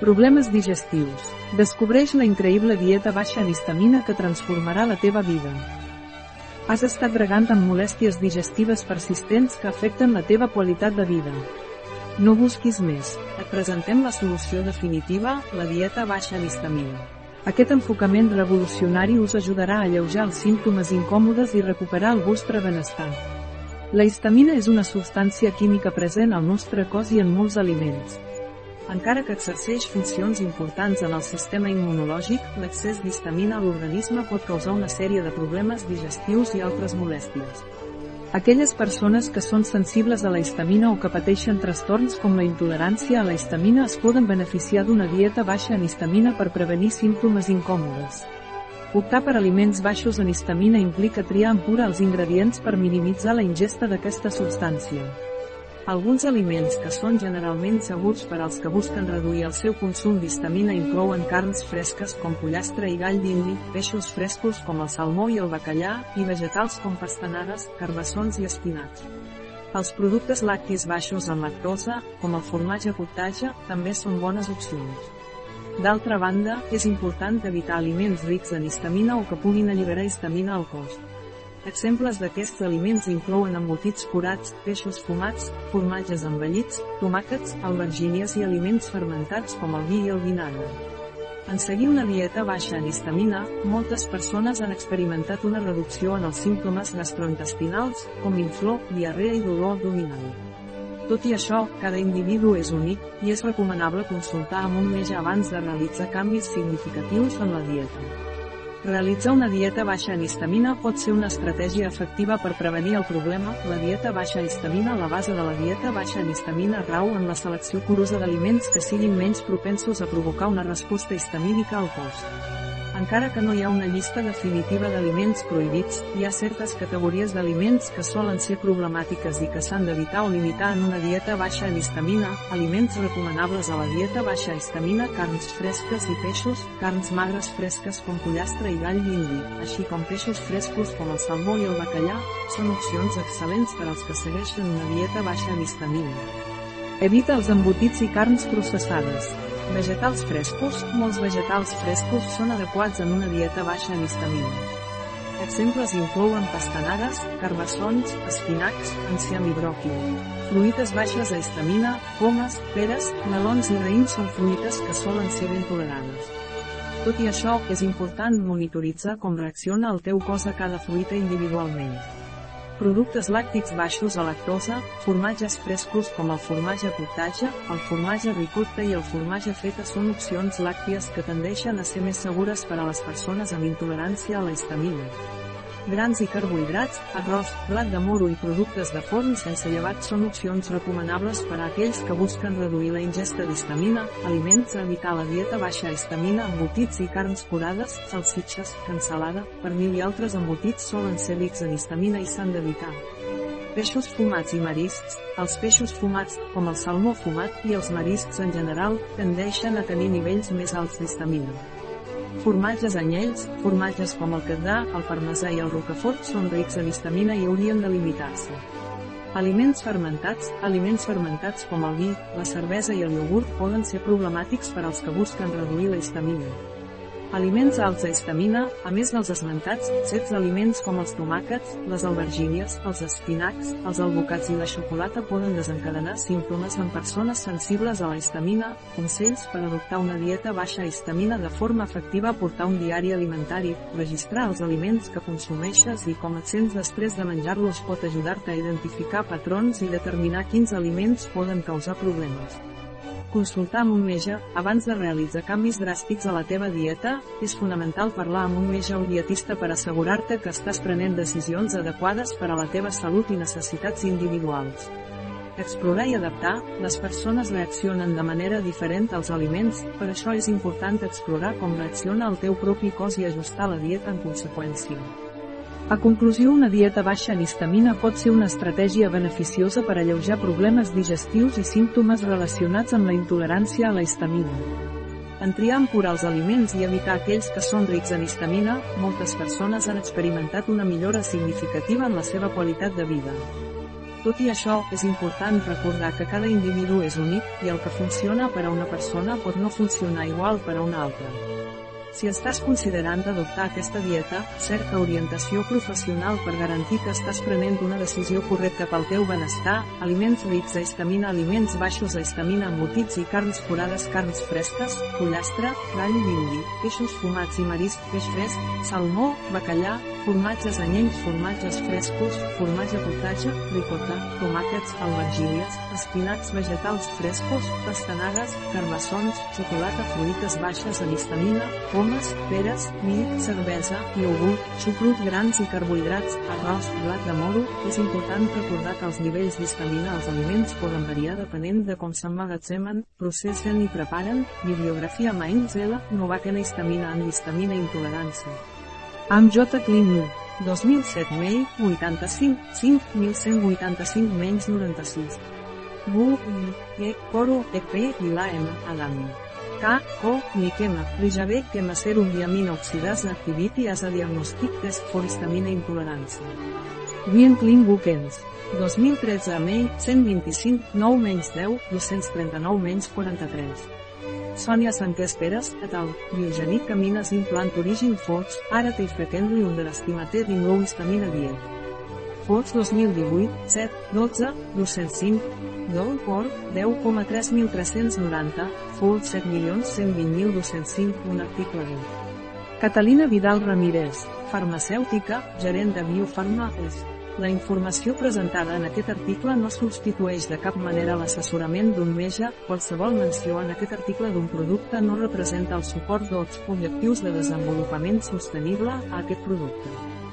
Problemes digestius. Descobreix la increïble dieta baixa en histamina que transformarà la teva vida. Has estat bregant amb molèsties digestives persistents que afecten la teva qualitat de vida. No busquis més. Et presentem la solució definitiva, la dieta baixa en histamina. Aquest enfocament revolucionari us ajudarà a alleujar els símptomes incòmodes i recuperar el vostre benestar. La histamina és una substància química present al nostre cos i en molts aliments. Encara que exerceix funcions importants en el sistema immunològic, l'excés d'histamina a l'organisme pot causar una sèrie de problemes digestius i altres molèsties. Aquelles persones que són sensibles a la histamina o que pateixen trastorns com la intolerància a la histamina es poden beneficiar d'una dieta baixa en histamina per prevenir símptomes incòmodes. Optar per aliments baixos en histamina implica triar amb cura els ingredients per minimitzar la ingesta d'aquesta substància. Alguns aliments que són generalment segurs per als que busquen reduir el seu consum d'histamina inclouen carns fresques com pollastre i gall d'indi, peixos frescos com el salmó i el bacallà, i vegetals com pastanagues, carbassons i espinacs. Els productes lactis baixos en lactosa, com el formatge cottage, també són bones opcions. D'altra banda, és important evitar aliments rics en histamina o que puguin alliberar histamina al cos. Exemples d'aquests aliments inclouen embotits curats, peixos fumats, formatges envellits, tomàquets, albergínies i aliments fermentats com el vi i el vinagre. En seguir una dieta baixa en histamina, moltes persones han experimentat una reducció en els símptomes gastrointestinals, com inflor, diarrea i dolor abdominal. Tot i això, cada individu és únic, i és recomanable consultar amb un metge abans de realitzar canvis significatius en la dieta. Realitzar una dieta baixa en histamina pot ser una estratègia efectiva per prevenir el problema. La dieta baixa en histamina La base de la dieta baixa en histamina rau en la selecció curosa d'aliments que siguin menys propensos a provocar una resposta histamínica al cos. Encara que no hi ha una llista definitiva d'aliments prohibits, hi ha certes categories d'aliments que solen ser problemàtiques i que s'han d'evitar o limitar en una dieta baixa en histamina, aliments recomanables a la dieta baixa histamina, carns fresques i peixos, carns magres fresques com pollastre i gall d'indi, així com peixos frescos com el salmó i el bacallà, són opcions excel·lents per als que segueixen una dieta baixa en histamina. Evita els embotits i carns processades. Vegetals frescos, molts vegetals frescos són adequats en una dieta baixa en histamina. Exemples inclouen pastanagues, carbassons, espinacs, enciam i bròquil. Fruites baixes a histamina, pomes, peres, melons i raïms són fruites que solen ser ben tolerades. Tot i això, és important monitoritzar com reacciona el teu cos a cada fruita individualment. Productes làctics baixos a lactosa, formatges frescos com el formatge cottage, el formatge ricotta i el formatge feta són opcions làcties que tendeixen a ser més segures per a les persones amb intolerància a la histamina. Grans i carbohidrats, arròs, blat de moro i productes de forn sense llevat són opcions recomanables per a aquells que busquen reduir la ingesta d'histamina, aliments a evitar la dieta baixa histamina embotits i carns curades, salsitxes, cansalada, pernil i altres embotits solen ser rics en histamina i s'han d'evitar. Peixos fumats i mariscs, els peixos fumats, com el salmó fumat, i els mariscs en general, tendeixen a tenir nivells més alts d'histamina. Formatges anyells, formatges com el quedà, el parmesà i el rocafort són rics en histamina i haurien de limitar-se. Aliments fermentats, aliments fermentats com el vi, la cervesa i el iogurt poden ser problemàtics per als que busquen reduir la histamina. Aliments alts a histamina, a més dels esmentats, certs aliments com els tomàquets, les albergínies, els espinacs, els albocats i la xocolata poden desencadenar símptomes en persones sensibles a la histamina, consells per adoptar una dieta baixa histamina de forma efectiva portar un diari alimentari, registrar els aliments que consumeixes i com et sents després de menjar-los pot ajudar-te a identificar patrons i determinar quins aliments poden causar problemes. Consultar amb un metge, abans de realitzar canvis dràstics a la teva dieta, és fonamental parlar amb un metge o dietista per assegurar-te que estàs prenent decisions adequades per a la teva salut i necessitats individuals. Explorar i adaptar, les persones reaccionen de manera diferent als aliments, per això és important explorar com reacciona el teu propi cos i ajustar la dieta en conseqüència. A conclusió una dieta baixa en histamina pot ser una estratègia beneficiosa per alleujar problemes digestius i símptomes relacionats amb la intolerància a la histamina. En triar amb cura els aliments i evitar aquells que són rics en histamina, moltes persones han experimentat una millora significativa en la seva qualitat de vida. Tot i això, és important recordar que cada individu és únic, i el que funciona per a una persona pot no funcionar igual per a una altra. Si estàs considerant adoptar aquesta dieta, cerca orientació professional per garantir que estàs prenent una decisió correcta pel teu benestar, aliments rics a histamina aliments baixos a histamina embotits i carns forades carns fresques, pollastre, gall d'indi, peixos fumats i marisc, peix fresc, salmó, bacallà, formatges anyells formatges frescos, formatge portatge, ricota, tomàquets, albergílies, espinacs vegetals frescos, pastanagues, carbassons, xocolata fruites baixes en histamina, pomes, peres, mill, cervesa, iogurt, xucrut grans i carbohidrats, arròs, blat de moro, és important recordar que els nivells d'histamina als aliments poden variar depenent de com s'emmagatzemen, processen i preparen, bibliografia Mainz L, Novaken histamina en histamina intolerància. Amb J. Kling 2007 May, 85, 5, 1185 menys 96. Bu, E, Coro, EP i la M, Adami. O, Nikema, Rijave, Kema Serum Diamina Oxidase Activity as a Test for Histamina Intolerància. Kling Bookends. 2013 May, 125, 9 menys 10, 239 menys 43. Sònia Sanqués Peres, et al. Biogenic Camines Implant Origin Fots, ara te frequently underestimated in low histamina diet. Fots 2018, 7, 12, 205, Dol por, 10,3390, Fots 7.120.205, un article de Catalina Vidal Ramírez, farmacèutica, gerent de Biofarma Est. La informació presentada en aquest article no substitueix de cap manera l'assessorament d'un metge, qualsevol menció en aquest article d'un producte no representa el suport dels objectius de desenvolupament sostenible a aquest producte.